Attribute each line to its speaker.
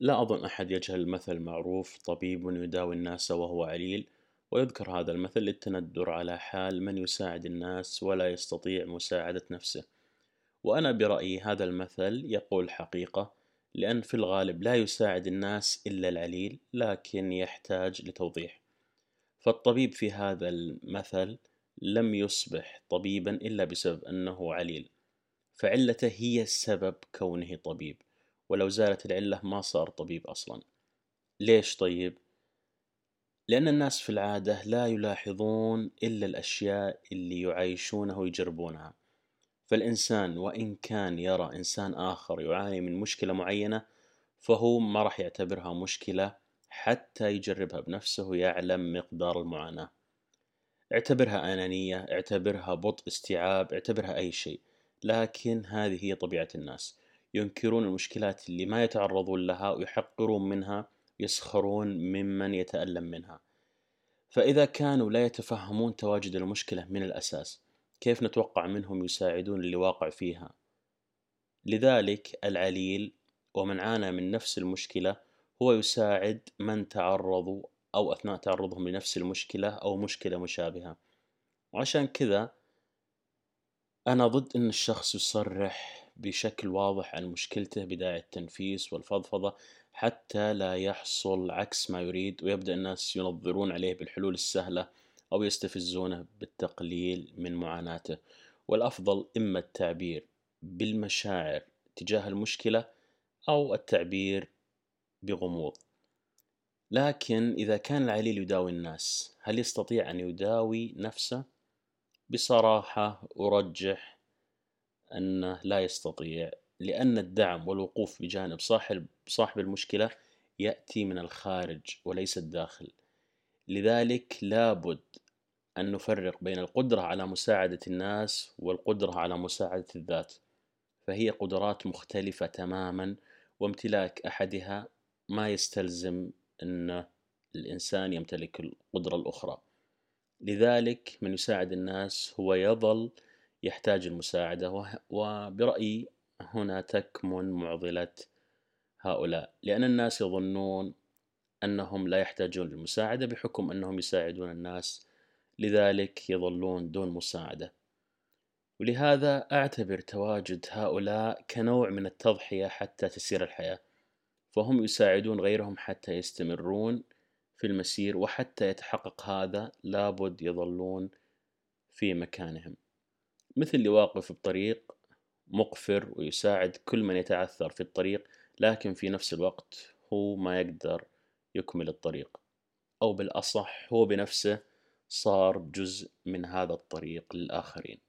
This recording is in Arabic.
Speaker 1: لا أظن أحد يجهل المثل المعروف طبيب يداوي الناس وهو عليل ويذكر هذا المثل للتندر على حال من يساعد الناس ولا يستطيع مساعدة نفسه. وأنا برأيي هذا المثل يقول حقيقة لأن في الغالب لا يساعد الناس إلا العليل لكن يحتاج لتوضيح. فالطبيب في هذا المثل لم يصبح طبيبا إلا بسبب أنه عليل فعلته هي السبب كونه طبيب. ولو زالت العلة ما صار طبيب أصلا. ليش طيب؟ لأن الناس في العادة لا يلاحظون إلا الأشياء اللي يعيشونها ويجربونها. فالإنسان وإن كان يرى إنسان آخر يعاني من مشكلة معينة فهو ما راح يعتبرها مشكلة حتى يجربها بنفسه ويعلم مقدار المعاناة. اعتبرها أنانية اعتبرها بطء استيعاب اعتبرها أي شيء. لكن هذه هي طبيعة الناس. ينكرون المشكلات اللي ما يتعرضون لها ويحقرون منها يسخرون ممن يتألم منها. فإذا كانوا لا يتفهمون تواجد المشكلة من الأساس كيف نتوقع منهم يساعدون اللي واقع فيها؟ لذلك العليل ومن عانى من نفس المشكلة هو يساعد من تعرضوا أو أثناء تعرضهم لنفس المشكلة أو مشكلة مشابهة. وعشان كذا أنا ضد أن الشخص يصرح بشكل واضح عن مشكلته بداعي التنفيس والفضفضة حتى لا يحصل عكس ما يريد ويبدأ الناس ينظرون عليه بالحلول السهلة أو يستفزونه بالتقليل من معاناته والأفضل إما التعبير بالمشاعر تجاه المشكلة أو التعبير بغموض لكن إذا كان العليل يداوي الناس هل يستطيع أن يداوي نفسه؟ بصراحة أرجح أنه لا يستطيع لأن الدعم والوقوف بجانب صاحب صاحب المشكلة يأتي من الخارج وليس الداخل. لذلك لابد أن نفرق بين القدرة على مساعدة الناس والقدرة على مساعدة الذات. فهي قدرات مختلفة تماما وامتلاك أحدها ما يستلزم أن الإنسان يمتلك القدرة الأخرى. لذلك من يساعد الناس هو يظل يحتاج المساعدة وبرأيي هنا تكمن معضلة هؤلاء. لأن الناس يظنون أنهم لا يحتاجون للمساعدة بحكم أنهم يساعدون الناس لذلك يظلون دون مساعدة. ولهذا أعتبر تواجد هؤلاء كنوع من التضحية حتى تسير الحياة. فهم يساعدون غيرهم حتى يستمرون في المسير وحتى يتحقق هذا لابد يظلون في مكانهم. مثل اللي واقف بطريق مقفر ويساعد كل من يتعثر في الطريق لكن في نفس الوقت هو ما يقدر يكمل الطريق. أو بالأصح هو بنفسه صار جزء من هذا الطريق للآخرين.